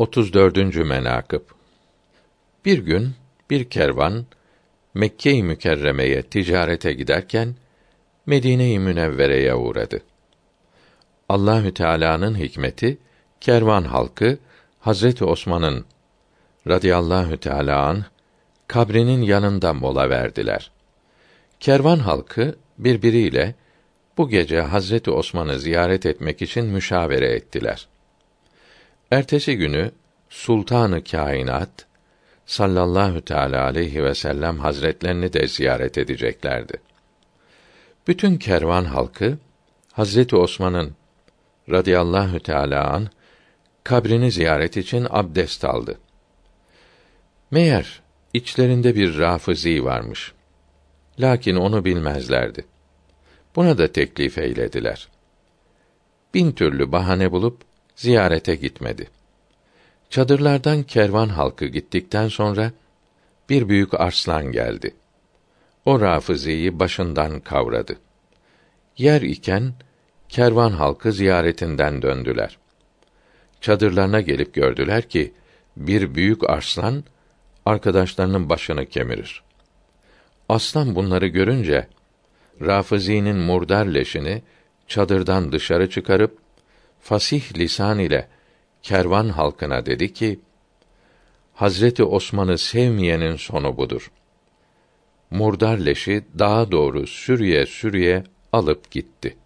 34. menakıb Bir gün bir kervan Mekke-i Mükerreme'ye ticarete giderken Medine-i Münevvere'ye uğradı. Allahü Teala'nın hikmeti kervan halkı Hazreti Osman'ın radıyallahu teala an kabrinin yanında mola verdiler. Kervan halkı birbiriyle bu gece Hazreti Osman'ı ziyaret etmek için müşavere ettiler. Ertesi günü Sultanı Kainat sallallahu teala aleyhi ve sellem hazretlerini de ziyaret edeceklerdi. Bütün kervan halkı Hazreti Osman'ın radıyallahu teala an kabrini ziyaret için abdest aldı. Meğer içlerinde bir rafizi varmış. Lakin onu bilmezlerdi. Buna da teklif eylediler. Bin türlü bahane bulup ziyarete gitmedi. Çadırlardan kervan halkı gittikten sonra bir büyük arslan geldi. O Rafizi'yi başından kavradı. Yer iken kervan halkı ziyaretinden döndüler. Çadırlarına gelip gördüler ki bir büyük arslan arkadaşlarının başını kemirir. Aslan bunları görünce Rafizi'nin murdar leşini çadırdan dışarı çıkarıp fasih lisan ile kervan halkına dedi ki: Hazreti Osman'ı sevmeyenin sonu budur. Murdar leşi daha doğru sürüye sürüye alıp gitti.